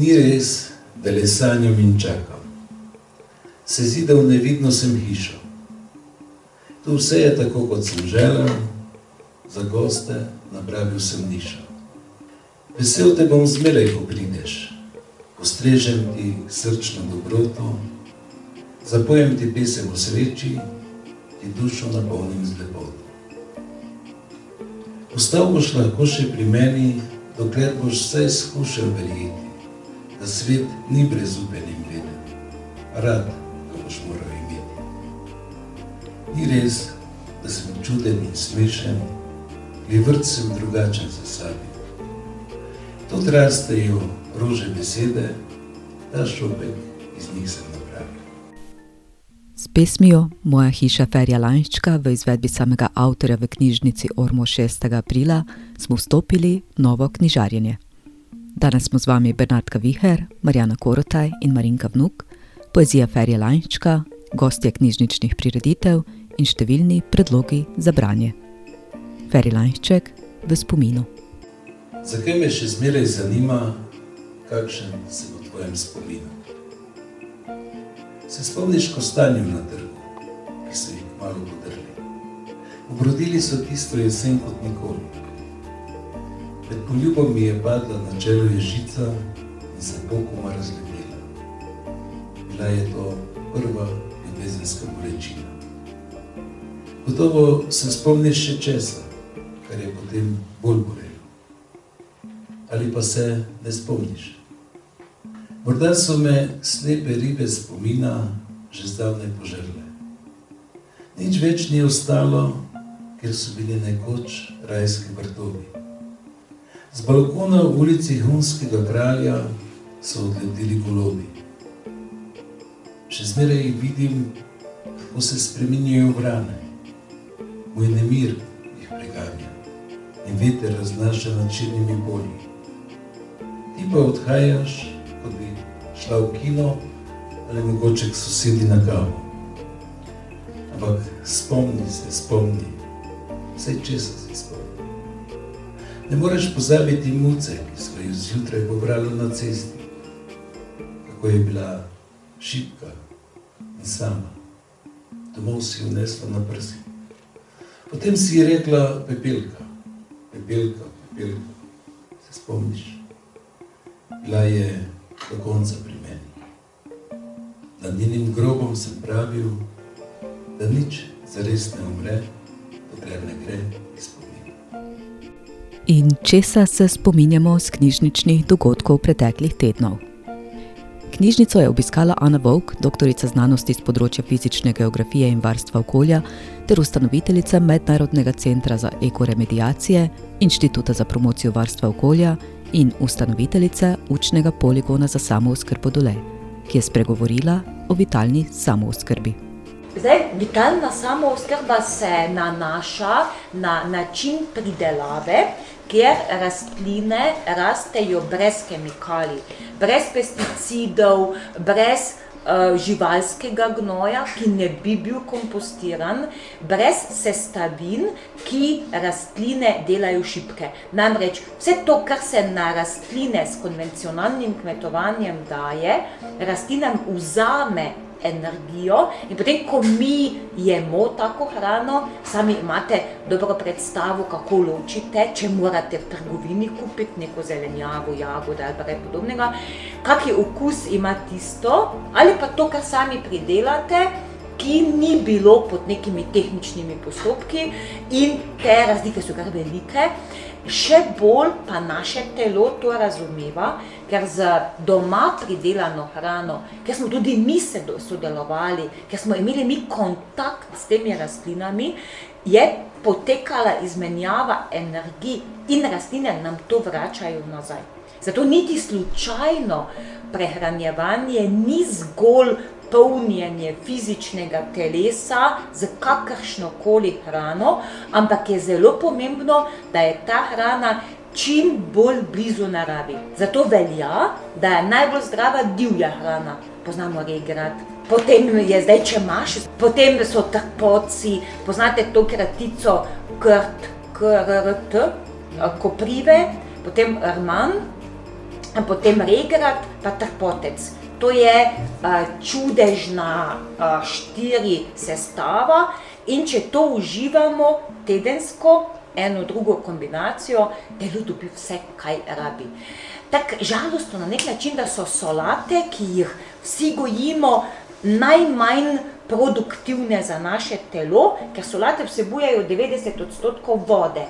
Ni res, da le sanjam in čakam. Se zdi, da v nevidno sem hišo. Tu vse je tako, kot sem želel, za goste napravil sem nišo. Vesel te bom zmeraj, ko prideš, postrežem ti srčno dobroto, zapojem ti pesem o sreči, ti dušo napolnim z lepoto. Ostal boš lahko še pri meni, dokler boš vse skušal verjeti, da svet ni brezupen in veden, rad ga boš moral imeti. Ni res, da sem čuden in smešen, li vrt sem drugačen za sabo. Tudi rastejo rože besede, ta šopek iz njih sem napravil. S pesmijo Moja hiša Ferja Lanščka v izvedbi samega avtorja v knjižnici Ormo 6. aprila smo vstopili v novo knjižarjenje. Danes smo z vami Bernardka Viher, Marjana Korotaj in Marinka Vnuk, poezija Ferja Lanščka, gostje knjižničnih prireditev in številni predlogi za branje. Ferja Lanšček v spominu. Zakaj me še zmeraj zanima, kakšen sem v tvojem spominu? Se spomniš kostanjev na trgu, ki so jih malo podrli? Obrodili so tisto jesen kot nikoli. Med poljubom mi je padla na čelo ježica in se pokoma razletela. Bila je to prva ljubezenska bolečina. Gotovo se spomniš še česa, kar je potem bolj bolelo ali pa se ne spomniš. Morda so me slepe ribe spomina že zdavnaj požrle. Nič več ni ostalo, ker so bili nekoč rajski vrtovi. Z balkona v ulici Hunskega kralja so odleteli golobi. Še zmeraj jih vidim, kako se spremenjajo vrane. Moj nemir jih preganja in veter raznaša nad črnimi polji ti pa odhajaš, kot bi šla v kino ali mogoče k sosedi na kavo. Ampak spomni se, spomni, vse česa se spomni. Ne moreš pozabiti muce, ki smo jo zjutraj pobrali na cesti, kako je bila šipka in sama. Domov si jo nesla na prsi. Potem si je rekla pepelka, pepelka, pepelka, se spomniš bila je do konca pri meni. Nad njenim grobom sem pravil, da nič zares ne umre, dokler ne gre. In česa se spominjamo z knjižničnih dogodkov preteklih tednov? Knjižnico je obiskala Ana Vovk, doktorica znanosti z področja fizične geografije in varstva okolja, ter ustanoviteljica Mednarodnega centra za ekoremediacije, Inštituta za promocijo varstva okolja in ustanoviteljica učnega poligona za samooskrbo Dole, ki je spregovorila o vitalni samooskrbi. Zdaj, vitalna samooskrba se nanaša na način pridelave, kjer rastline rastejo brez kemikalij, brez pesticidov, brez uh, živalskega gnoja, ki ne bi bil kompostiran, brez sestavin, ki rastline delajo šipke. Namreč vse to, kar se na rastline s konvencionalnim kmetovanjem daje, rastlinam vzame energijo in potem, ko mi jemo tako hrano, sami imate dobro predstavo, kako ločite, če morate v trgovini kupiti neko zelenjavo, jagode ali kaj podobnega, kakšen okus ima tisto, ali pa to, kar sami pridelate, ki ni bilo pod nekimi tehničnimi postopki in te razlike so kar velike. Še bolj pa naše telo to razumeva, ker z doma pridelano hrano, ker smo tudi mi se sodelovali, ker smo imeli mi kontakt s temi rastlinami, je potekala izmenjava energij in rastline nam to vračajo nazaj. Zato niti slučajno prehranjevanje ni zgolj polnjenje fizičnega telesa z kakršno koli hrano, ampak je zelo pomembno, da je ta hrana čim bolj blizu naravi. Zato velja, da je najbolj zdrava divja hrana. Poznamo regrad. Potem je zdaj, če imaš, potem so trpoci, poznate to kratico krt, krt, koprive, potem rman, potem regrat, pa trpotec. To je uh, čudežna uh, štiri sestava in če to uživamo tedensko, eno drugo kombinacijo, telo dobi vse, kaj rabi. Tako žalostno na nek način, da so solate, ki jih vsi gojimo, najmanj produktivne za naše telo, ker solate vsebujejo 90 odstotkov vode.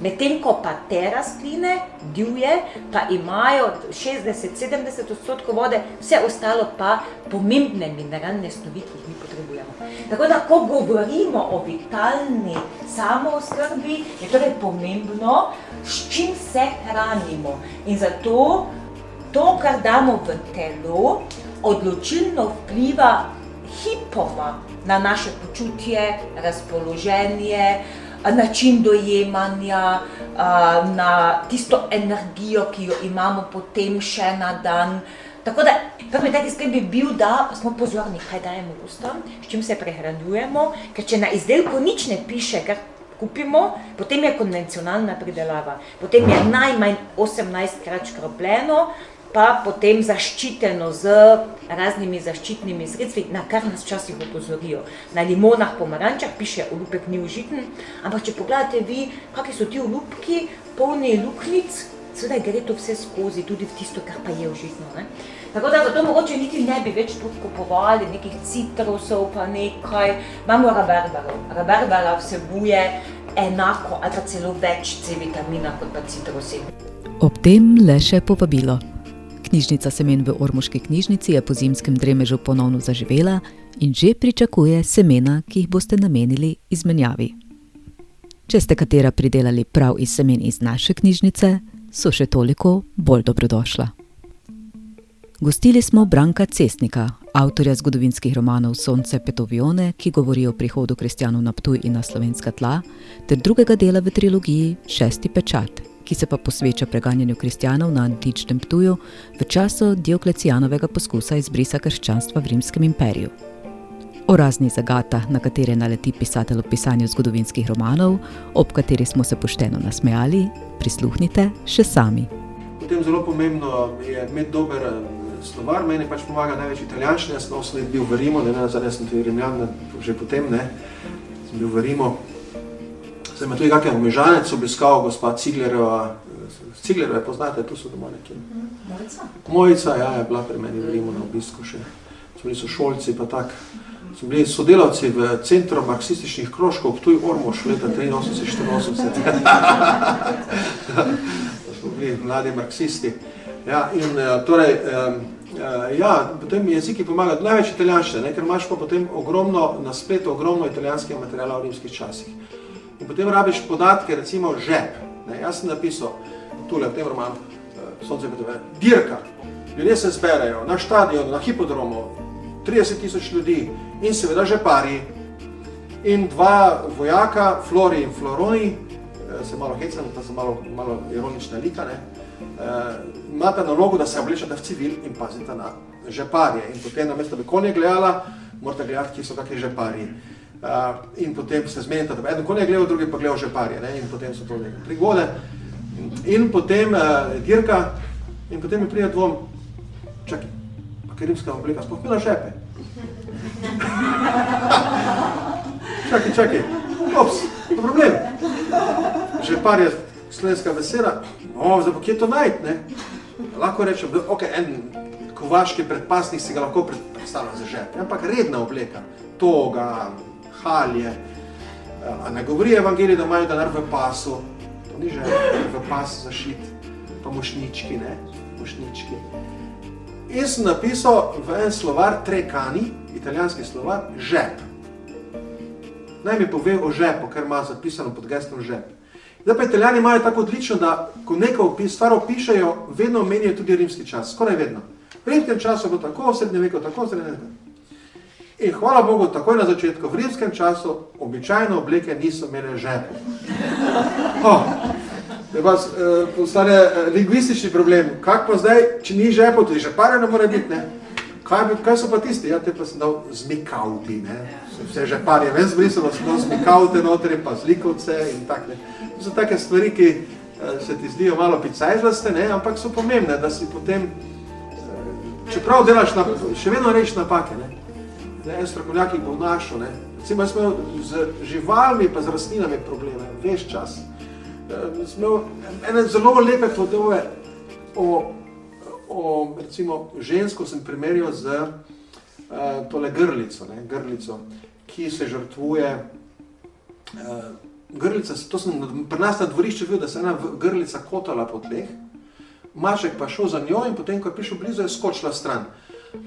Medtem ko pa te rastline, divje, pa imajo 60-70 odstotkov vode, vse ostalo pa pomembne mineralne snovi, ki jih mi potrebujemo. Tako da, ko govorimo o vitalni samooskrbi, je torej pomembno, s čim se hranimo. In zato to, kar damo v telo, odločilno vpliva hipoma na naše počutje, razpoloženje, način dojemanja, na tisto energijo, ki jo imamo potem še na dan. Tako da prvi taki sklep bi bil, da smo pozorni, kaj dajemo usta, s čim se prehranjujemo, ker če na izdelku nič ne piše, kar kupimo, potem je konvencionalna pridelava. Potem je najmanj 18 krat škropljeno, pa potem zaščiteno z raznimi zaščitnimi sredstvi, na kar nas včasih opozorijo. Na limonah, pomarančah piše, olupek ni užiten, ampak če pogledate vi, kakšni so ti olupki, polni luknic, seveda gre to vse skozi, tudi v tisto, kar pa je užitno. Ne? Tako da zato mogoče niti ne bi več tudi kupovali nekih citrusov pa nekaj, imamo rabarbarov. Rabarbara vsebuje enako ali pa celo več C vitamina kot pa citrusi. Ob tem le še povabilo. Knjižnica semen v Ormoški knjižnici je po zimskem dremežu ponovno zaživela in že pričakuje semena, ki jih boste namenili izmenjavi. Če ste katera pridelali prav iz semen iz naše knjižnice, so še toliko bolj dobrodošla. Gostili smo Branka Cestnika, avtorja zgodovinskih romanov Sonce Petovione, ki govori o prihodu kristjanov na Ptuj in na slovenska tla, ter drugega dela v trilogiji Šesti pečat, ki se pa posveča preganjanju kristjanov na antičnem Ptuju v času Dioklecijanovega poskusa izbrisa krščanstva v Rimskem imperiju. O raznih zagatah, na katere naleti pisatelj v pisanju zgodovinskih romanov, ob katerih smo se pošteno nasmejali, prisluhnite še sami. Potem zelo pomembno je imeti dober slovar, meni pač pomaga največ italijanščina, jaz sem bil v Rimu, ne, ne, zdaj sem tudi rimljan, že potem, ne, sem bil v Rimu, Zdaj me tudi kakšen omežanec obiskal, gospa Ciglerova. Ciglerove poznate, tu so doma nekje. Mojica? Mojica, ja, je bila pri meni v Rimu na obisku še. So bili so šolci pa tak. So bili sodelavci v Centru marksističnih krožkov Ptuj Ormož leta 83-84. so bili mladi marksisti. Ja, in torej, ja, potem jeziki pomagajo največ italijanščine, ker imaš pa potem ogromno, na spletu ogromno italijanskega materijala v rimskih časih. In potem rabiš podatke, recimo žep. Ne, jaz sem napisal tule v tem romanu, Sonce Petove, dirka. Ljudje se zberejo na štadionu, na hipodromu, 30 tisoč ljudi in seveda žepari. In dva vojaka, Flori in Floroni, se malo hecam, ta so malo, malo ironična lika, ne, imata nalogo, da se oblečete v civil in pazite na žeparje. In potem namesto, da bi konje gledala, morate gledati, ki so kakšni žeparji. Uh, in potem se zmenite, da eden konj je gledal, drugi pa gledal že parje, ne? in potem so to neke prigode. In potem uh, dirka, in potem mi pride dvom, čakaj, pa ker rimska obleka sploh bila žepe. čakaj, čakaj, ops, to problem. Že par je slovenska vesela, o, zdaj pa kje to najti, ne? Lahko rečem, da ok, en kovaški predpasnik si ga lahko predstavlja za žep, ampak redna obleka, toga, halje, a ne govori evangelij, da imajo denar v pasu, to ni že v pas zašit, pa mošnički, ne, mošnički. In sem napisal v en slovar Trekani, italijanski slovar, žep. Naj mi pove o žepu, ker ima zapisano pod gestom žep. Zdaj pa italijani imajo tako odlično, da ko neko stvar opišajo, vedno omenijo tudi rimski čas, skoraj vedno. V rimskem času bo tako, v srednjem veku tako, v srednjem veku. In hvala Bogu, takoj na začetku, v rimskem času, običajno obleke niso imele žepov. Oh, pa eh, postane eh, lingvistični problem. Kak pa zdaj, če ni žepov, tudi žeparja ne more biti, ne? Kaj, kaj so pa tisti? Ja, te pa sem dal zmikavti, ne? Vse žeparje ven zbrisalo, sem dal zmikavte notri, pa zlikovce in tak, ne? To so take stvari, ki, se ti zdijo malo picajzlaste, ne, ampak so pomembne, da si potem, čeprav delaš, na, še vedno reči napake, ne. Ne, en strokovnjak jih bo našel, ne. Recimo, jaz imel z živalmi pa z rastlinami probleme, veš čas. Sem imel ene zelo lepe podobe o, o recimo, žensko sem primerjal z uh, tole grlico, ne, grlico, ki se žrtvuje. Uh, grlica, to sem pri nas na dvorišču videl, da se ena grlica kotala po tleh, maček pa šel za njo in potem, ko je prišel blizu, je skočila stran.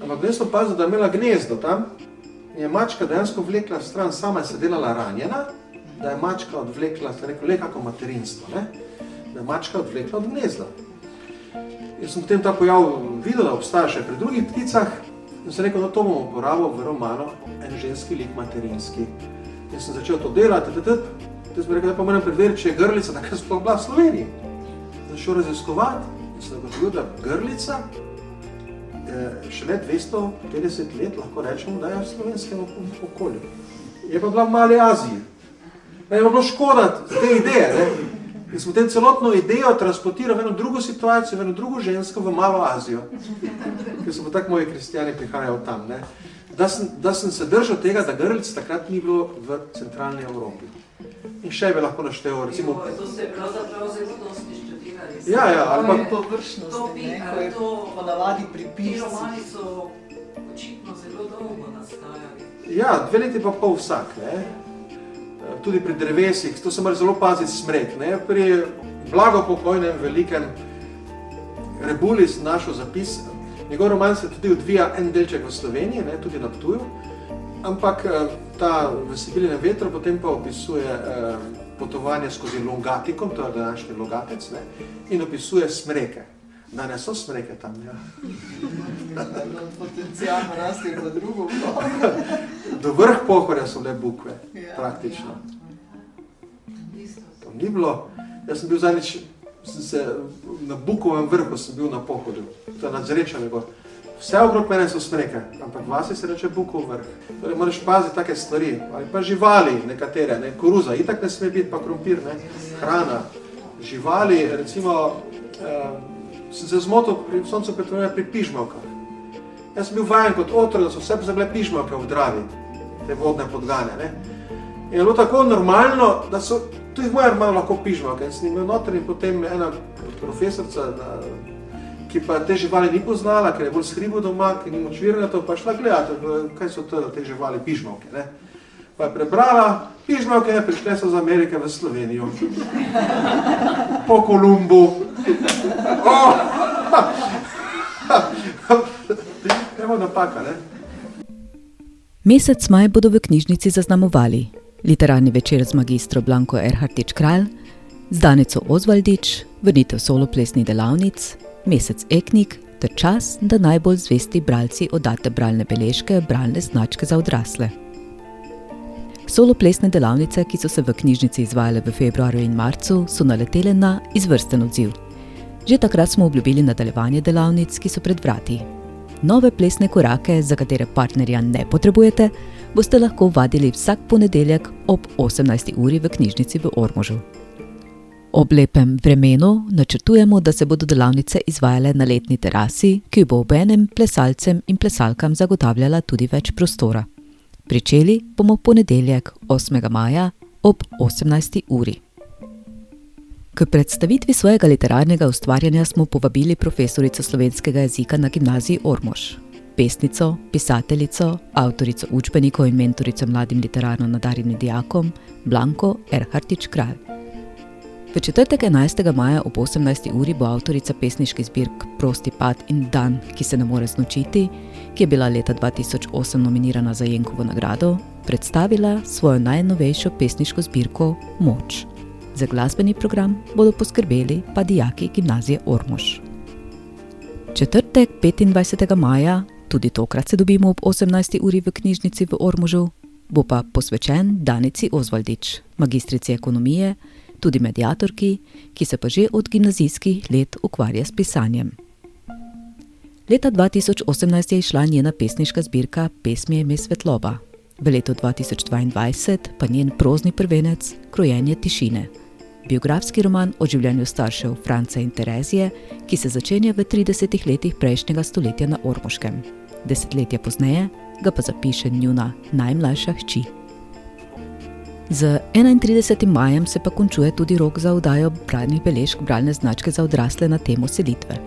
Ampak ne sem pazil, da je imela gnezdo tam je mačka dejansko vlekla stran, sama je se delala ranjena, da je mačka odvlekla, se rekel, kako materinstvo, ne? da je mačka odvlekla od gnezda. Jaz sem potem ta pojav videl, da obstaja še pri drugih pticah in sem rekel, da no, to bomo uporabil v romanu en ženski lik materinski. In sem začel to delati, Jaz sem rekel, da pa moram preveriti, če je grlica tako sploh bila v Sloveniji. Sem šel raziskovati in sem da grlica šele 250 let, lahko rečemo, da je v slovenskem okolju. Je pa bila v Mali Aziji. Ne, je pa bilo škoda te ideje, ne? In smo tem celotno idejo transportirali v eno drugo situacijo, v eno drugo žensko, v Malo Azijo. Ker so pa tako moji kristijani prihajali tam, ne? Da sem, da sem se držal tega, da grlic takrat ni bilo v centralni Evropi. In še bi lahko naštel, recimo... To se pravzaprav zelo dosti. Ja, ja, ali pa... Površnosti, ne, ko je to ponavadi pri pisci. Ti romani so očitno zelo dolgo nastajali. Ja, dve leti pa pol vsak, ne. Tudi pri drevesih, to se mora zelo paziti smrek, ne. Pri blago pokojnem, velikem Rebulis našel zapis, njegov roman se tudi odvija en delček v Sloveniji, ne, tudi na Ptuju, ampak ta v Sibilinem vetru potem pa opisuje eh, potovanje skozi Longatikom, to je današnji Logatec, ne, in opisuje smreke. Da ne so smreke tam, ja. Potencijalno rasti za drugo Do vrh pohorja so le bukve, ja, praktično. To ni bilo, jaz sem bil zadnjič, sem se, na Bukovem vrhu sem bil na pohodu, to je nad Zrečami gor. Vse okrog mene so smreke, ampak vasi se reče bukov vrh. Torej, moraš paziti take stvari, ali pa živali nekatere, ne, koruza, itak ne sme biti, pa krompir, ne, hrana. Živali, recimo, eh, sem se zmotil pri soncu petrovne pri pižmavkah. Jaz sem bil vajen kot otrok, da so vse pozabile pižmavke v dravi, te vodne podgane, ne. In je bilo tako normalno, da so, tudi moja malo lahko pižmavke, in sem imel noter in potem ena profesorca na ki pa te živali ni poznala, ker je bolj skribo doma, ker ni moč virna to, pa šla gledati, kaj so to, te živali, pižmovke. Ne? Pa je prebrala, pižmovke, prišle so z Amerike v Slovenijo. Po Kolumbu. Oh! Evo napaka, ne? Mesec maj bodo v knjižnici zaznamovali literarni večer z magistro Blanko Erhartič Kralj, z Danico Ozvaldič, vrnitev soloplesnih delavnic, mesec Eknik ter čas, da najbolj zvesti bralci oddate bralne beležke, bralne značke za odrasle. Soloplesne delavnice, ki so se v knjižnici izvajale v februarju in marcu, so naletele na izvrsten odziv. Že takrat smo obljubili nadaljevanje delavnic, ki so pred vrati. Nove plesne korake, za katere partnerja ne potrebujete, boste lahko vadili vsak ponedeljek ob 18. uri v knjižnici v Ormožu. Ob lepem vremenu načrtujemo, da se bodo delavnice izvajale na letni terasi, ki bo ob enem plesalcem in plesalkam zagotavljala tudi več prostora. Pričeli bomo ponedeljek 8. maja ob 18. uri. K predstavitvi svojega literarnega ustvarjanja smo povabili profesorico slovenskega jezika na gimnaziji Ormož, pesnico, pisateljico, avtorico učbenikov in mentorico mladim literarno nadarjenim dijakom Blanko Erhartič Kralj. V četrtek 11. maja ob 18. uri bo avtorica pesniških zbirk Prosti pad in Dan, ki se ne more znočiti, ki je bila leta 2008 nominirana za Jenkovo nagrado, predstavila svojo najnovejšo pesniško zbirko Moč. Za glasbeni program bodo poskrbeli pa dijaki gimnazije Ormož. Četrtek 25. maja, tudi tokrat se dobimo ob 18. uri v knjižnici v Ormožu, bo pa posvečen Danici Ozvaldič, magistrici ekonomije tudi medijatorki, ki se pa že od gimnazijskih let ukvarja s pisanjem. Leta 2018 je išla njena pesniška zbirka Pesmi ime Svetloba, v letu 2022 pa njen prozni prvenec Krojenje tišine. biografski roman o življenju staršev Franca in Terezije, ki se začenja v 30 letih prejšnjega stoletja na Ormoškem. Desetletje pozneje ga pa zapiše njuna najmlajša hči. Z 31. majem se pa končuje tudi rok za oddajo bralnih beležk bralne značke za odrasle na temo selitve.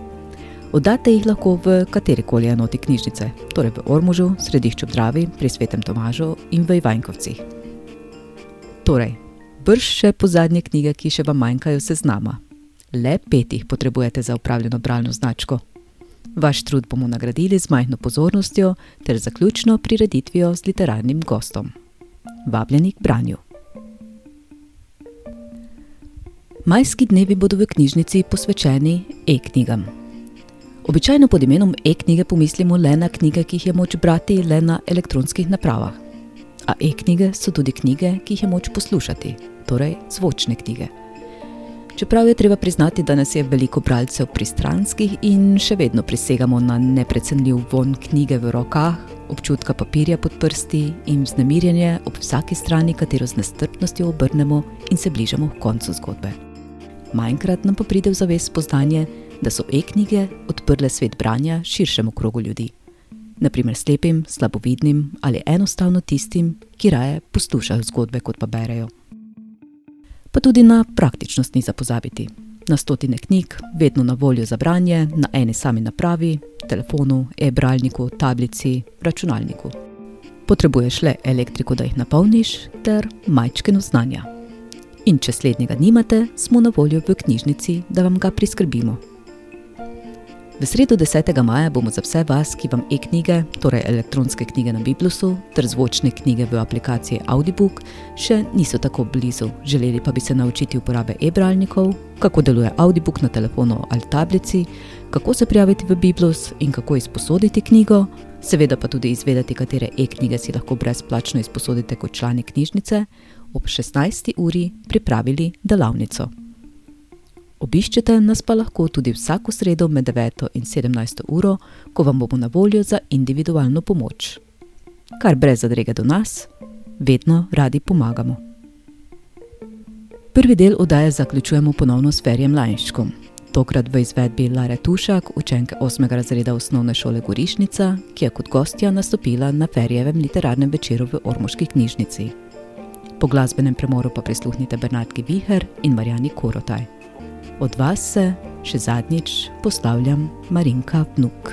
Oddate jih lahko v kateri koli enoti knjižnice, torej v Ormužu, Središču Dravi, pri Svetem Tomažu in v Ivankovcih. Torej, brž še po zadnje knjige, ki še vam manjkajo seznama. Le pet jih potrebujete za upravljeno bralno značko. Vaš trud bomo nagradili z majhno pozornostjo ter zaključno prireditvijo z literarnim gostom. Vabljeni k branju. Majski dnevi bodo v knjižnici posvečeni e-knjigam. Običajno pod imenom e-knjige pomislimo le na knjige, ki jih je moč brati le na elektronskih napravah. A e-knjige so tudi knjige, ki jih je moč poslušati, torej zvočne knjige. Čeprav je treba priznati, da nas je veliko bralcev pristranskih in še vedno prisegamo na neprecenljiv von knjige v rokah, občutka papirja pod prsti in vznemirjenje ob vsaki strani, katero z nestrpnostjo obrnemo in se bližamo koncu zgodbe. Manjkrat nam pa pride v zavest spoznanje, da so e-knjige odprle svet branja širšemu krogu ljudi. Naprimer slepim, slabovidnim ali enostavno tistim, ki raje poslušajo zgodbe, kot pa berejo. Pa tudi na praktičnost ni za pozabiti. Na stotine knjig, vedno na voljo za branje, na eni sami napravi, telefonu, e-bralniku, tablici, računalniku. Potrebuješ le elektriko, da jih napolniš, ter majčkeno znanja. In če slednjega nimate, smo na voljo v knjižnici, da vam ga priskrbimo. V sredo 10. maja bomo za vse vas, ki vam e-knjige, torej elektronske knjige na Biblusu, ter zvočne knjige v aplikaciji Audiobook, še niso tako blizu, želeli pa bi se naučiti uporabe e-bralnikov, kako deluje Audiobook na telefonu ali tablici, kako se prijaviti v Biblus in kako izposoditi knjigo, seveda pa tudi izvedeti, katere e-knjige si lahko brezplačno izposodite kot člani knjižnice, ob 16. uri pripravili delavnico. Obiščete nas pa lahko tudi vsako sredo med 9 in 17 uro, ko vam bomo na voljo za individualno pomoč. Kar brez zadrege do nas, vedno radi pomagamo. Prvi del oddaje zaključujemo ponovno s Ferjem Lajnškom. Tokrat v izvedbi Lare Tušak, učenke 8. razreda osnovne šole Gorišnica, ki je kot gostja nastopila na Ferjevem literarnem večeru v Ormoški knjižnici. Po glasbenem premoru pa prisluhnite Bernardki Viher in Marjani Korotaj. Od vas se še zadnjič poslavljam Marinka Vnuk.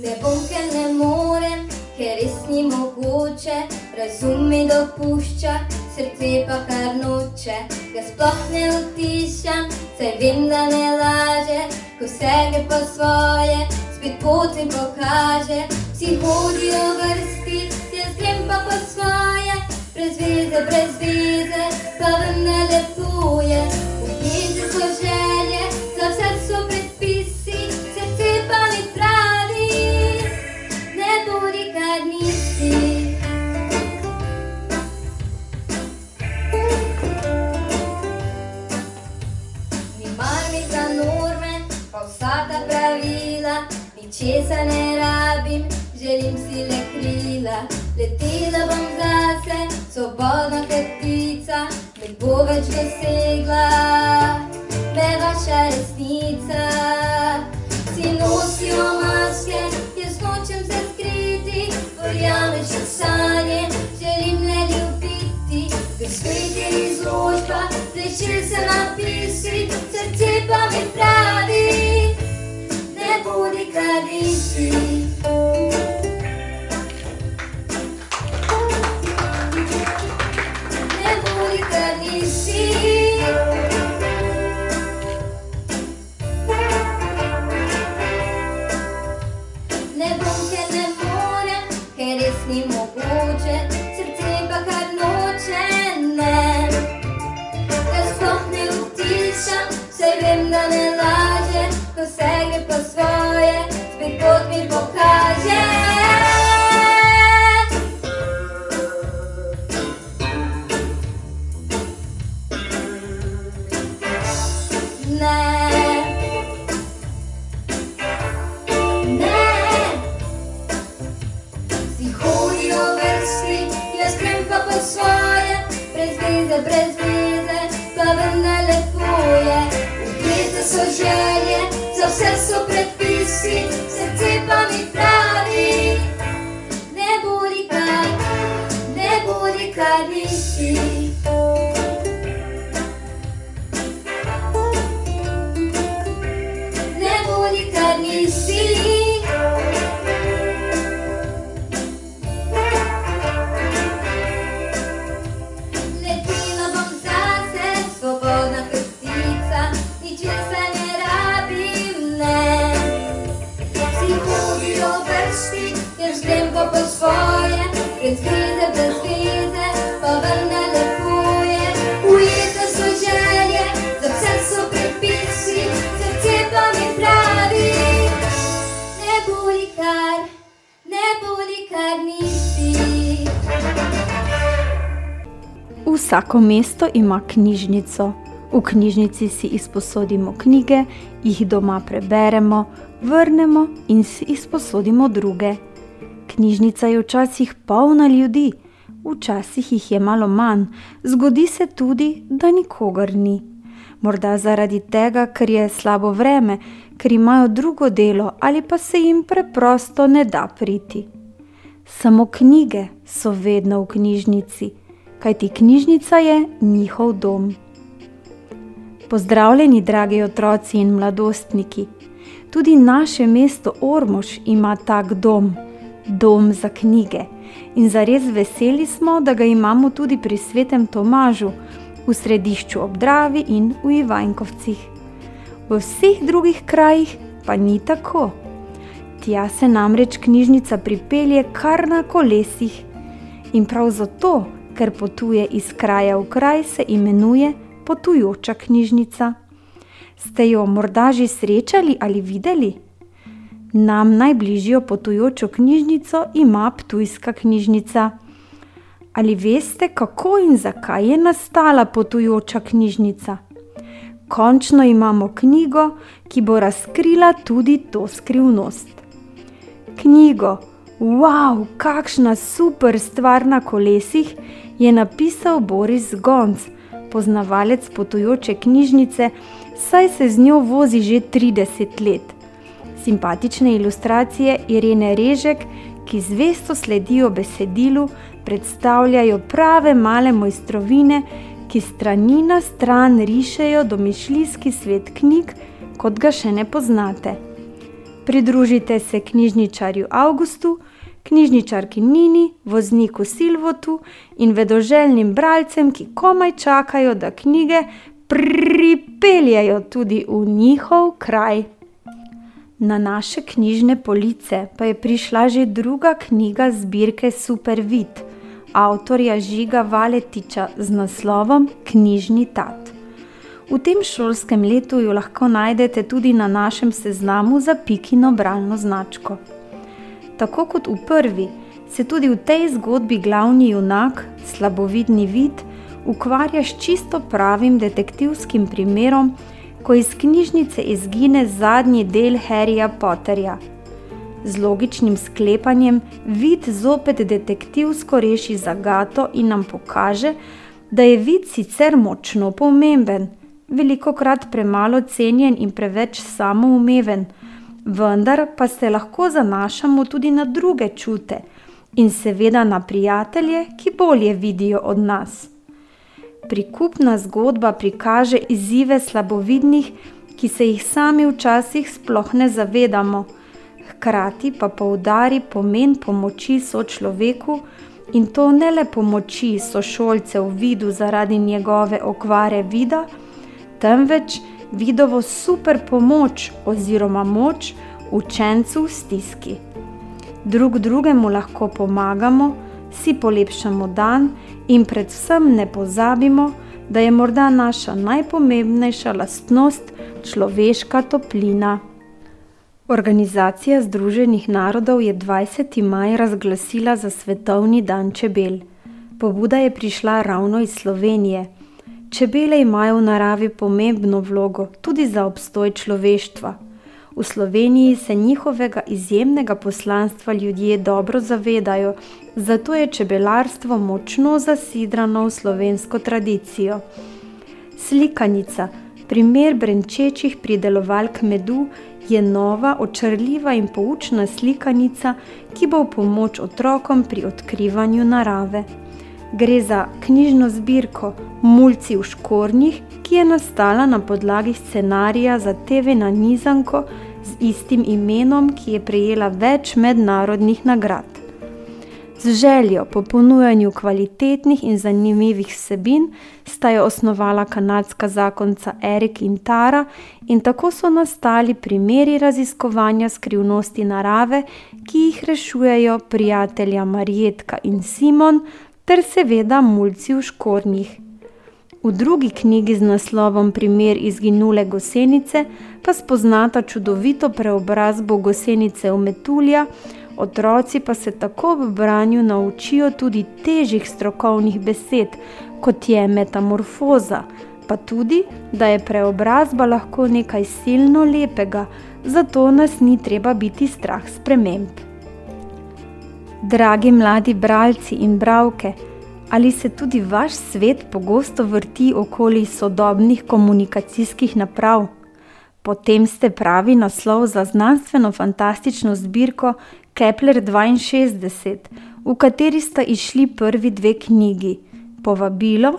Ne bom, ker ne morem, ker res ni mogoče, razum mi dopušča, srce pa kar noče, ga sploh ne utišam, saj vem, da ne ko vse gre po svoje, spet poti pokaže, vsi hodijo v vrsti, jaz grem pa po svoje, brez veze, brez veze, pa vendar lepuje. Ničesa ne rabim, želim si le krila. Letela bom zase, svobodna kot ptica, ne bo več dosegla, me vaša resnica. Vsi nosimo maske, jaz nočem se skriti, verjameš v sanje, želim le ljubiti. Ker je izložba, zvečer se napisi, srce pa mi pravi, Vsako mesto ima knjižnico. V knjižnici si izposodimo knjige, jih doma preberemo, vrnemo in si izposodimo druge. Knjižnica je včasih polna ljudi, včasih jih je malo manj, zgodi se tudi, da nikogar ni. Morda zaradi tega, ker je slabo vreme, ker imajo drugo delo ali pa se jim preprosto ne da priti. Samo knjige so vedno v knjižnici, kajti knjižnica je njihov dom. Pozdravljeni, dragi otroci in mladostniki. Tudi naše mesto Ormož ima tak dom, dom za knjige. In zares veseli smo, da ga imamo tudi pri svetem Tomažu, v središču ob Dravi in v Ivankovcih. V vseh drugih krajih pa ni tako. Tja se namreč knjižnica pripelje kar na kolesih. In prav zato, ker potuje iz kraja v kraj, se imenuje potujoča knjižnica. Ste jo morda že srečali ali videli? Nam najbližjo potujočo knjižnico ima Ptujska knjižnica. Ali veste, kako in zakaj je nastala potujoča knjižnica? Končno imamo knjigo, ki bo razkrila tudi to skrivnost. Knjigo, wow, kakšna super stvar na kolesih, je napisal Boris Gonc, poznavalec potujoče knjižnice, saj se z njo vozi že 30 let. Simpatične ilustracije Irene Režek, ki zvesto sledijo besedilu, predstavljajo prave male mojstrovine, ki strani na stran rišejo domišljijski svet knjig, kot ga še ne poznate. Pridružite se knjižničarju Augustu, knjižničarki Nini, vozniku Silvotu in vedoželjnim bralcem, ki komaj čakajo, da knjige pripeljajo tudi v njihov kraj. Na naše knjižne police pa je prišla že druga knjiga zbirke Supervid, avtorja Žiga Valetiča z naslovom Knjižni tat. V tem šolskem letu jo lahko najdete tudi na našem seznamu za pikino bralno značko. Tako kot v prvi, se tudi v tej zgodbi glavni junak, slabovidni vid, ukvarja s čisto pravim detektivskim primerom, ko iz knjižnice izgine zadnji del Harryja Potterja. Z logičnim sklepanjem vid zopet detektivsko reši zagato in nam pokaže, da je vid sicer močno pomemben, veliko krat premalo cenjen in preveč samoumeven, vendar pa se lahko zanašamo tudi na druge čute in seveda na prijatelje, ki bolje vidijo od nas. Prikupna zgodba prikaže izzive slabovidnih, ki se jih sami včasih sploh ne zavedamo, hkrati pa poudari pomen pomoči sočloveku in to ne le pomoči sošolcev vidu zaradi njegove okvare vida, temveč vidovo super pomoč oziroma moč učencu v stiski. Drug drugemu lahko pomagamo, si polepšamo dan in predvsem ne pozabimo, da je morda naša najpomembnejša lastnost človeška toplina. Organizacija Združenih narodov je 20. maj razglasila za svetovni dan čebel. Pobuda je prišla ravno iz Slovenije. Čebele imajo v naravi pomembno vlogo tudi za obstoj človeštva. V Sloveniji se njihovega izjemnega poslanstva ljudje dobro zavedajo, zato je čebelarstvo močno zasidrano v slovensko tradicijo. Slikanica, primer brenčečih pridelovalk medu, je nova, očarljiva in poučna slikanica, ki bo v pomoč otrokom pri odkrivanju narave. Gre za knjižno zbirko Mulci v škornjih, ki je nastala na podlagi scenarija za TV na Nizanko z istim imenom, ki je prejela več mednarodnih nagrad. Z željo po ponujanju kvalitetnih in zanimivih vsebin sta jo osnovala kanadska zakonca Erik in Tara, in tako so nastali primeri raziskovanja skrivnosti narave, ki jih rešujejo prijatelja Marjetka in Simon, ter seveda mulci v škornjih. V drugi knjigi z naslovom Primer izginule gosenice pa spoznata čudovito preobrazbo gosenice v metulja, otroci pa se tako v branju naučijo tudi težjih strokovnih besed, kot je metamorfoza, pa tudi, da je preobrazba lahko nekaj silno lepega, zato nas ni treba biti strah sprememb. Dragi mladi bralci in bralke, ali se tudi vaš svet pogosto vrti okoli sodobnih komunikacijskih naprav? Potem ste pravi naslov za znanstveno fantastično zbirko Kepler 62, v kateri sta išli prvi dve knjigi: Povabilo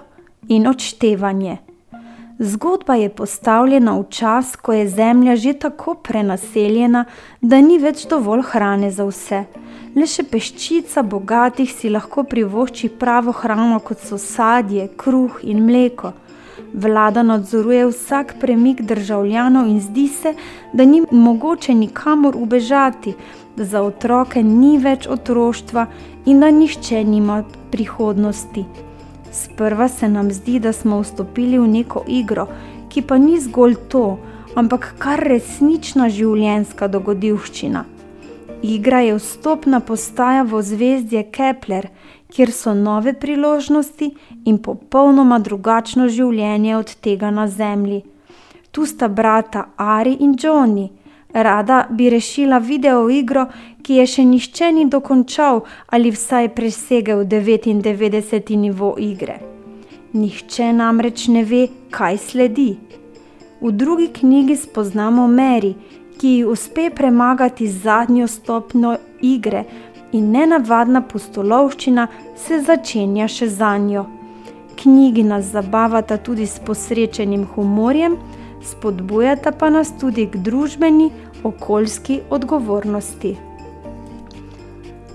in Odštevanje. Zgodba je postavljena v čas, ko je Zemlja že tako prenaseljena, da ni več dovolj hrane za vse. Le še peščica bogatih si lahko privošči pravo hrano, kot so sadje, kruh in mleko. Vlada nadzoruje vsak premik državljanov in zdi se, da ni mogoče nikamor ubežati, da za otroke ni več otroštva in da nišče nima prihodnosti. Sprva se nam zdi, da smo vstopili v neko igro, ki pa ni zgolj to, ampak kar resnična življenjska dogodivščina. Igra je vstopna postaja v zvezdje Kepler, kjer so nove priložnosti in popolnoma drugačno življenje od tega na Zemlji. Tu sta brata Ari in Johnny. Rada bi rešila video igro, ki je še nihče ni dokončal ali vsaj presegel 99. nivo igre. Nihče namreč ne ve, kaj sledi. V drugi knjigi spoznamo Mary, ki ji uspe premagati zadnjo stopnjo igre, in nenavadna pustolovščina se začenja še za njo. Knjigi nas zabavata tudi s posrečenim humorjem, spodbujata pa nas tudi k družbeni, okoljski odgovornosti.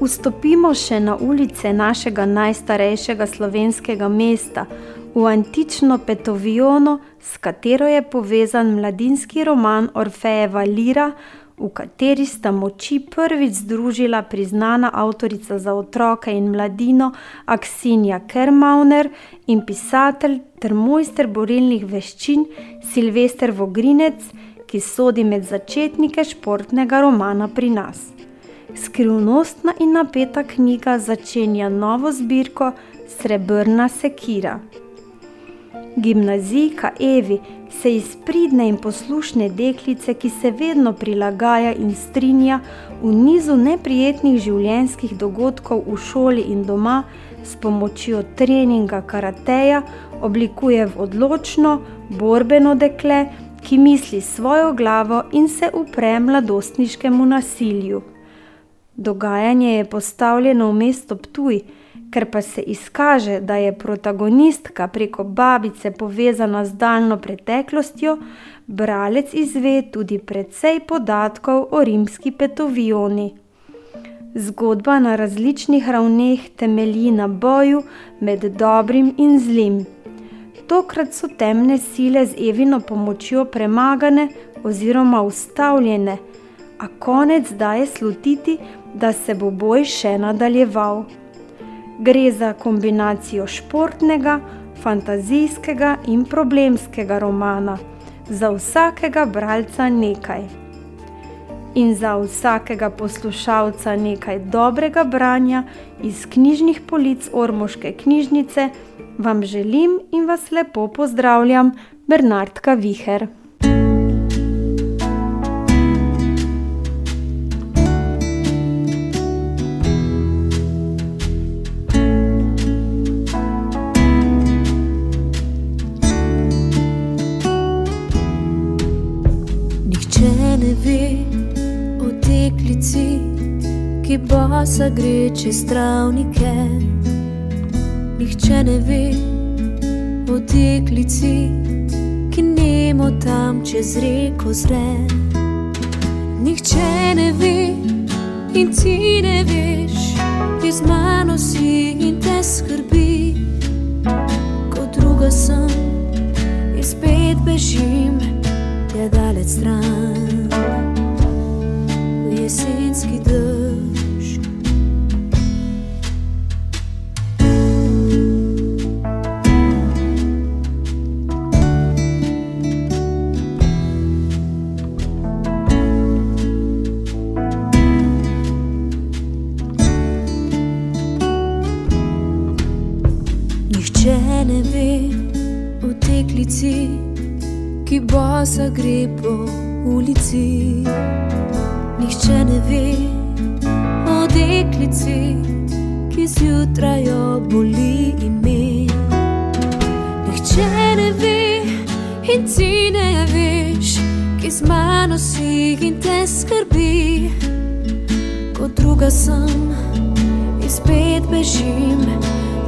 Vstopimo še na ulice našega najstarejšega slovenskega mesta, v antično Petovijono, s katero je povezan mladinski roman Orfejeva Lira, v kateri sta moči prvič združila priznana avtorica za otroke in mladino Aksinja Kermauner in pisatelj ter mojster borilnih veščin Silvester Vogrinec, ki sodi med začetnike športnega romana pri nas. Skrivnostna in napeta knjiga začenja novo zbirko Srebrna sekira. Gimnazijka Evi se iz pridne in poslušne deklice, ki se vedno prilagaja in strinja v nizu neprijetnih življenjskih dogodkov v šoli in doma, s pomočjo treninga karateja oblikuje v odločno, borbeno dekle, ki misli svojo glavo in se upre mladostniškemu nasilju. Dogajanje je postavljeno v mesto Ptuj, Ker pa se izkaže, da je protagonistka preko babice povezana z daljno preteklostjo, bralec izve tudi precej podatkov o rimski petovijoni. Zgodba na različnih ravneh temelji na boju med dobrim in zlim. Tokrat so temne sile z Evino pomočjo premagane oziroma ustavljene, a konec daje slutiti, da se bo boj še nadaljeval. Gre za kombinacijo športnega, fantazijskega in problemskega romana, za vsakega bralca nekaj. In za vsakega poslušalca nekaj dobrega branja iz knjižnih polic Ormoške knjižnice, vam želim in vas lepo pozdravljam, Bernardka Viher. Bosa gre čez travnike. Nihče ne ve o teklici, ki nemo tam čez reko zre. Nihče ne ve in ti ne veš, ki z mano si in te skrbi, kot druga sem in spet bežim, te daleč stran. Zjutraj boli ime. Nihče ne ve in ti ne veš, ki z mano si in te skrbi. Kot druga sem in spet bežim,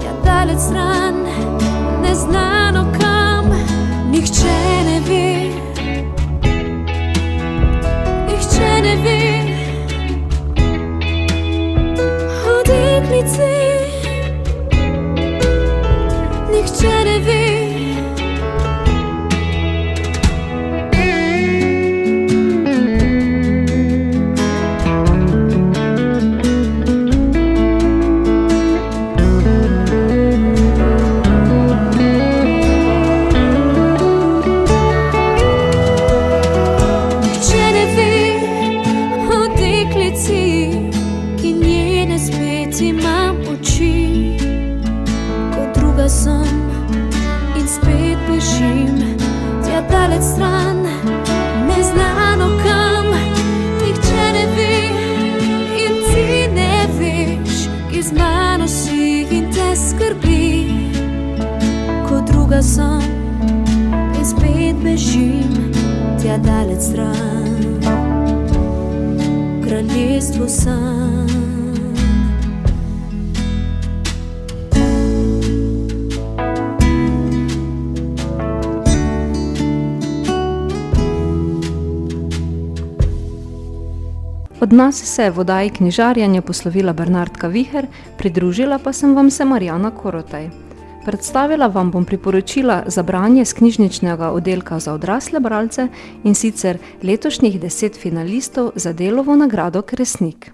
ja daleč stran, neznano kam, nihče ne ve. Nihče ne ve deklici, nihče ne ve. Tja daleč stran, v kraljestvu sem. Od nas se je v oddaji knjižarjenja poslovila Bernardka Viher, pridružila pa sem vam se Marjana Korotaj. Predstavila vam bom priporočila za branje z knjižničnega oddelka za odrasle bralce in sicer letošnjih deset finalistov za delovo nagrado Kresnik.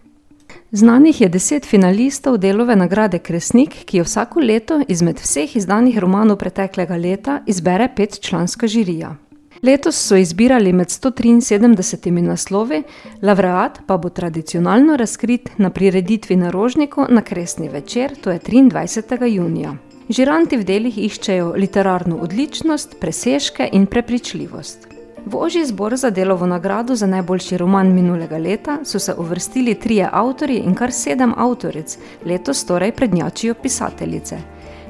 Znanih je deset finalistov delove nagrade Kresnik, ki jo vsako leto izmed vseh izdanih romanov preteklega leta izbere petčlanska žirija. Letos so izbirali med 173 naslovi, lavreat pa bo tradicionalno razkrit na prireditvi na Rožniku na Kresni večer, to je 23. junija. Žiranti v delih iščejo literarno odličnost, presežke in prepričljivost. V ožji zbor za delovo nagrado za najboljši roman minulega leta so se uvrstili trije avtorji in kar sedem avtoric, letos torej prednjačijo pisateljice.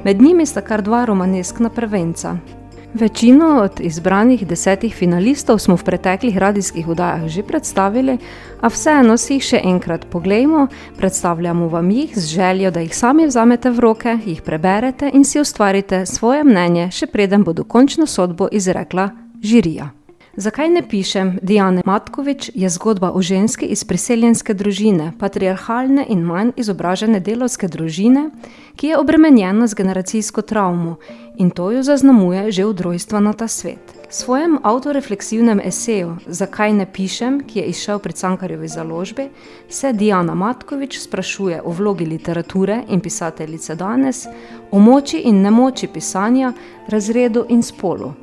Med njimi sta kar dva romaneskna prvenca. Večino od izbranih desetih finalistov smo v preteklih radijskih oddajah že predstavili, a vseeno si jih še enkrat poglejmo, predstavljamo vam jih z željo, da jih sami vzamete v roke, jih preberete in si ustvarite svoje mnenje, še preden bo dokončno sodbo izrekla žirija. Zakaj ne pišem? Dijane Matkovič je zgodba o ženski iz priseljenske družine, patriarhalne in manj izobražene delovske družine, ki je obremenjena z generacijsko travmo in to jo zaznamuje že od rojstva na ta svet. V svojem autorefleksivnem eseju Zakaj ne pišem, ki je izšel pri Cankarjevi založbi, se Dijana Matkovič sprašuje o vlogi literature in pisateljice danes, o moči in nemoči pisanja, razredu in spolu.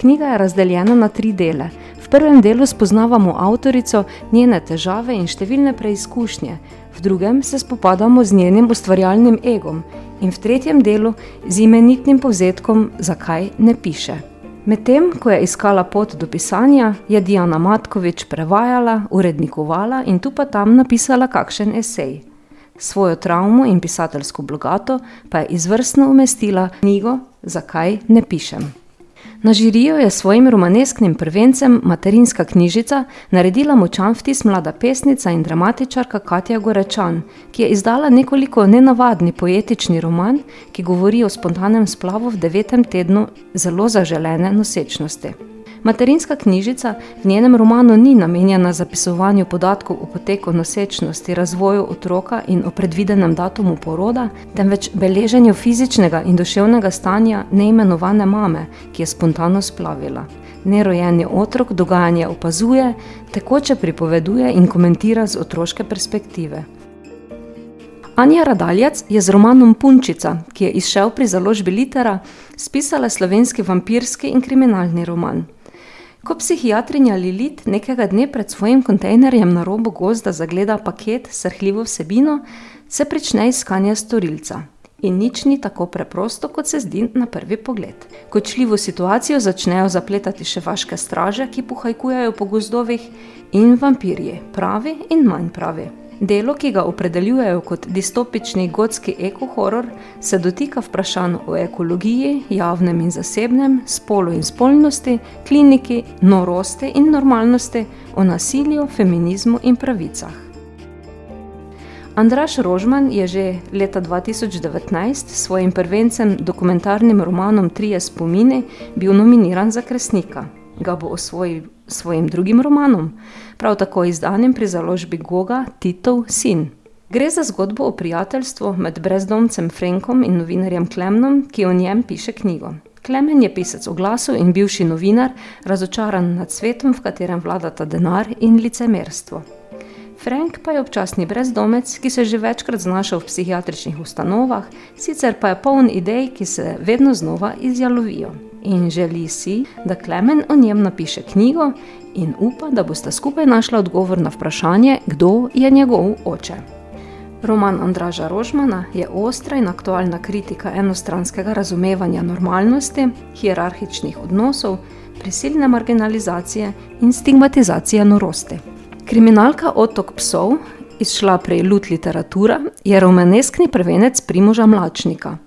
Knjiga je razdeljena na tri dele. V prvem delu spoznavamo avtorico, njene težave in številne preizkušnje, v drugem se spopadamo z njenim ustvarjalnim egom in v tretjem delu z imenitnim povzetkom Zakaj ne piše. Medtem, ko je iskala pot do pisanja, je Dijana Matkovič prevajala, urednikovala in tu pa tam napisala kakšen esej. Svojo travmo in pisateljsko blogato pa je izvrstno umestila v knjigo Zakaj ne pišem. Na žirijo je s svojim romanesknim prvencem Materinska knjižica naredila močan vtis mlada pesnica in dramatičarka Katja Gorečan, ki je izdala nekoliko nenavadni poetični roman, ki govori o spontanem splavu v devetem tednu zelo zaželene nosečnosti. Materinska knjižica v njenem romanu ni namenjena zapisovanju podatkov o poteku nosečnosti, razvoju otroka in o predvidenem datumu poroda, temveč beleženju fizičnega in duševnega stanja neimenovane mame, ki je spontano splavila. Nerojeni otrok dogajanje opazuje, tekoče pripoveduje in komentira z otroške perspektive. Anja Radaljac je z romanom Punčica, ki je izšel pri založbi Litera, spisala slovenski vampirski in kriminalni roman. Ko psihiatrinja Lilit nekega dne pred svojim kontejnerjem na robu gozda zagleda paket s srhljivo vsebino, se prične iskanje storilca. In nič ni tako preprosto, kot se zdi na prvi pogled. Kočljivo situacijo začnejo zapletati še vaške straže, ki pohajkujejo po gozdovih, in vampirji, pravi in manj pravi. Delo, ki ga opredeljujejo kot distopični gotski ekohoror, se dotika vprašanj o ekologiji, javnem in zasebnem, spolu in spolnosti, kliniki, norosti in normalnosti, o nasilju, feminizmu in pravicah. Andraš Rožman je že leta 2019 s svojim prvencem dokumentarnim romanom Trije spomini bil nominiran za Kresnika. Ga bo osvojil svojim drugim romanom, prav tako izdanim pri založbi Goga Titov sin. Gre za zgodbo o prijateljstvu med brezdomcem Frenkom in novinarjem Klemnom, ki o njem piše knjigo. Klemen je pisec oglasov in bivši novinar, razočaran nad svetom, v katerem vladata denar in licemerstvo. Frank pa je občasni brezdomec, ki se je že večkrat znašel v psihiatričnih ustanovah, sicer pa je poln idej, ki se vedno znova izjalovijo. In želi si, da Klemen o njem napiše knjigo in upa, da bosta skupaj našla odgovor na vprašanje, kdo je njegov oče. Roman Andraža Rožmana je ostra in aktualna kritika enostranskega razumevanja normalnosti, hierarhičnih odnosov, prisilne marginalizacije in stigmatizacije norosti. Kriminalka Otok psov, izšla prej Lut literatura, je romaneskni prvenec Primoža Mlačnika.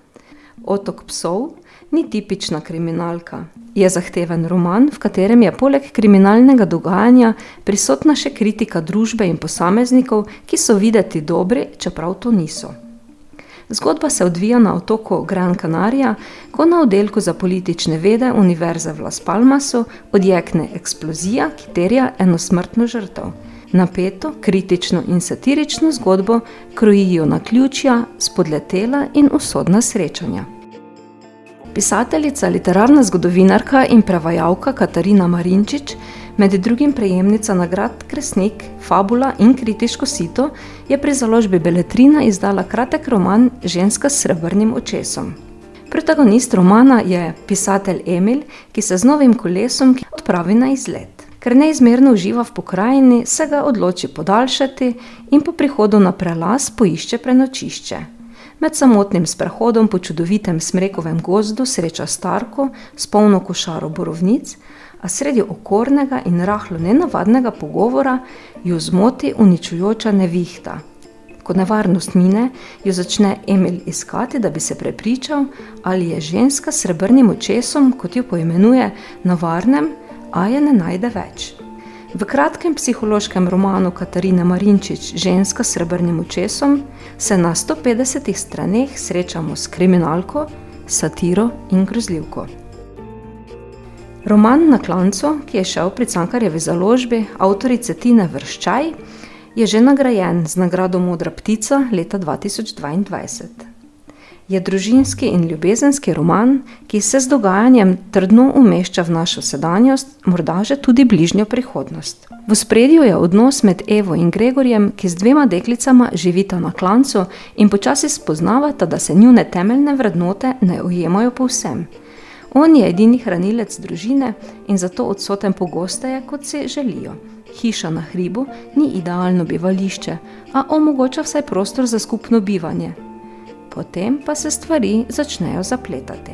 Otok psov ni tipična kriminalka. Je zahteven roman, v katerem je poleg kriminalnega dogajanja prisotna še kritika družbe in posameznikov, ki so videti dobri, čeprav to niso. Zgodba se odvija na otoku Gran Canaria, ko na oddelku za politične vede Univerze v Las Palmasu odjekne eksplozija, ki terja eno smrtno žrtev. Napeto, kritično in satirično zgodbo krojijo na ključja, spodletela in usodna srečanja. Pisateljica, literarna zgodovinarka in prevajalka Katarina Marinčič, med drugim prejemnica nagrad Kresnik, Fabula in Kritiško sito, je pri založbi Beletrina izdala kratek roman Ženska s srebrnim očesom. Protagonist romana je pisatelj Emil, ki se z novim kolesom odpravi na izlet. Ker neizmerno uživa v pokrajini, se ga odloči podaljšati in po prihodu na prelaz poišče prenočišče. Med samotnim sprehodom po čudovitem smrekovem gozdu sreča starko s polno košaro borovnic, a sredi okornega in rahlo nenavadnega pogovora jo zmoti uničujoča nevihta. Ko nevarnost mine, jo začne Emil iskati, da bi se prepričal, ali je ženska s srebrnim očesom, kot jo poimenuje, na varnem, a je ne najde več. V kratkem psihološkem romanu Katarine Marinčič Ženska s srebrnim očesom se na 150 straneh srečamo s kriminalko, satiro in grozljivko. Roman Na klancu, ki je šel pri Cankarjevi založbi avtorice Tine Vrščaj, je že nagrajen z nagrado Modra ptica leta 2022 je družinski in ljubezenski roman, ki se z dogajanjem trdno umešča v našo sedanjost, morda že tudi bližnjo prihodnost. V spredju je odnos med Evo in Gregorjem, ki z dvema deklicama živita na klancu in počasi spoznavata, da se njune temeljne vrednote ne ujemajo povsem. On je edini hranilec družine in zato odsoten pogosteje, kot si želijo. Hiša na hribu ni idealno bivališče, a omogoča vsaj prostor za skupno bivanje, potem pa se stvari začnejo zapletati.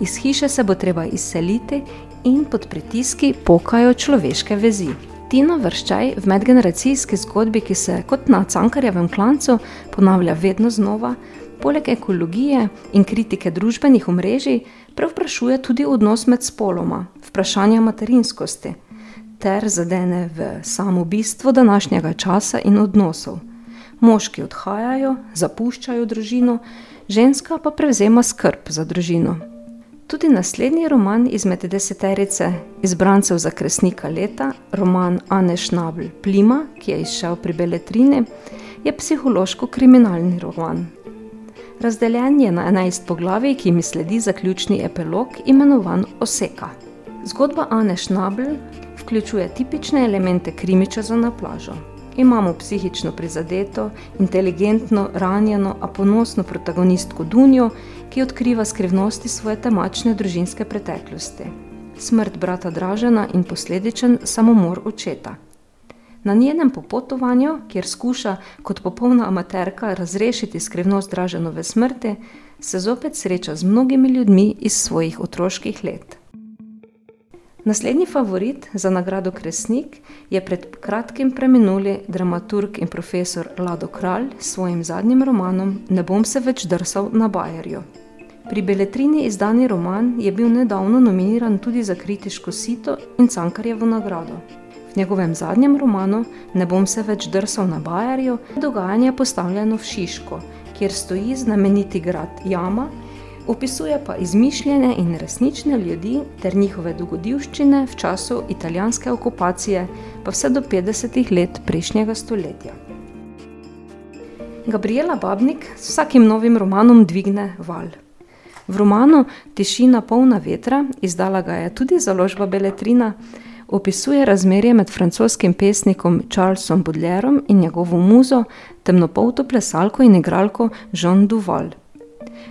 Iz hiše se bo treba izseliti in pod pritiski pokajo človeške vezi. Tina vrščaj v medgeneracijski zgodbi, ki se kot na cankarjevem klancu ponavlja vedno znova, Poleg ekologije in kritike družbenih omrežij prevprašuje tudi odnos med spoloma, vprašanja materinskosti ter zadene v samo bistvo današnjega časa in odnosov. Moški odhajajo, zapuščajo družino, ženska pa prevzema skrb za družino. Tudi naslednji roman izmed deseterice izbrancev za kresnika leta, roman Anne Schnabel Plima, ki je izšel pri Beletrini, je psihološko-kriminalni roman. Razdeljen je na 11 poglavij, ki mi sledi zaključni epilog, imenovan Oseka. Zgodba Anne Schnabel vključuje tipične elemente krimiča na plažo. Imamo psihično prizadeto, inteligentno, ranjeno, a ponosno protagonistko Dunjo, ki odkriva skrivnosti svoje temačne družinske preteklosti. Smrt brata Dražena in posledičen samomor očeta. Na njenem popotovanju, kjer skuša kot popolna amaterka razrešiti skrivnost Draženove smrti, se zopet sreča z mnogimi ljudmi iz svojih otroških let. Naslednji favorit za nagrado Kresnik je pred kratkim preminuli dramaturg in profesor Lado Kralj s svojim zadnjim romanom Ne bom se več drsal na Bajerju. Pri Beletrini izdani roman je bil nedavno nominiran tudi za kritiško sito in Cankarjevo nagrado. V njegovem zadnjem romanu Ne bom se več drsal na Bajerju je dogajanje postavljeno v Šiško, kjer stoji znameniti grad Jama, opisuje pa izmišljene in resnične ljudi ter njihove dogodivščine v času italijanske okupacije pa vse do 50 let prejšnjega stoletja. Gabriela Babnik s vsakim novim romanom dvigne val. V romanu Tišina polna vetra, izdala ga je tudi založba Beletrina, opisuje razmerje med francoskim pesnikom Charlesom Baudelairem in njegovo muzo, temnopolto plesalko in igralko Jean Duval.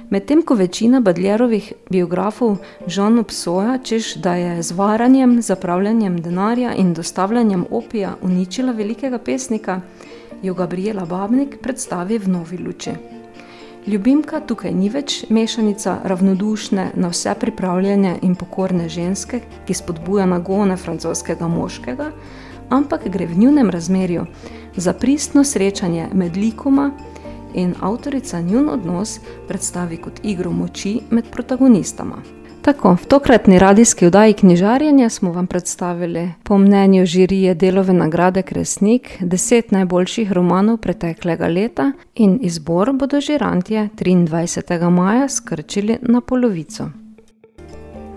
Medtem ko večina Badlerovih biografov Jean obsoja, češ da je z varanjem, zapravljanjem denarja in dostavljanjem opija uničila velikega pesnika, jo Gabriela Babnik predstavi v novi luči. Ljubimka tukaj ni več mešanica ravnodušne, na vse pripravljene in pokorne ženske, ki spodbuja nagone francoskega moškega, ampak gre v njunem razmerju za pristno srečanje med likoma in avtorica njun odnos predstavi kot igro moči med protagonistama. Tako, v tokratni radijski oddaji knjižarjenja smo vam predstavili po mnenju žirije delove nagrade Kresnik deset najboljših romanov preteklega leta in izbor bodo žirantje 23. maja skrčili na polovico.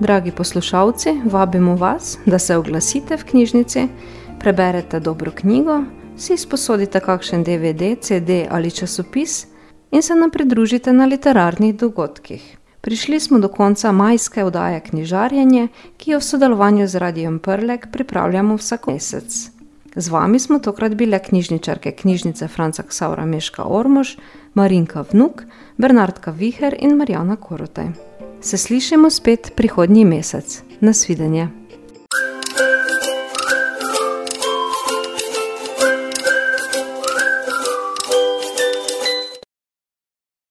Dragi poslušalci, vabimo vas, da se oglasite v knjižnici, preberete dobro knjigo, si sposodite kakšen DVD, CD ali časopis in se nam pridružite na literarnih dogodkih. Prišli smo do konca majske oddaje Knjižarjenje, ki jo v sodelovanju z Radijem Prlek pripravljamo vsak mesec. Z vami smo tokrat bile knjižničarke knjižnice Franca Ksaura Meška Ormož, Marinka Vnuk, Bernardka Viher in Marjana Korotaj. Se slišimo spet prihodnji mesec. Nasvidenje.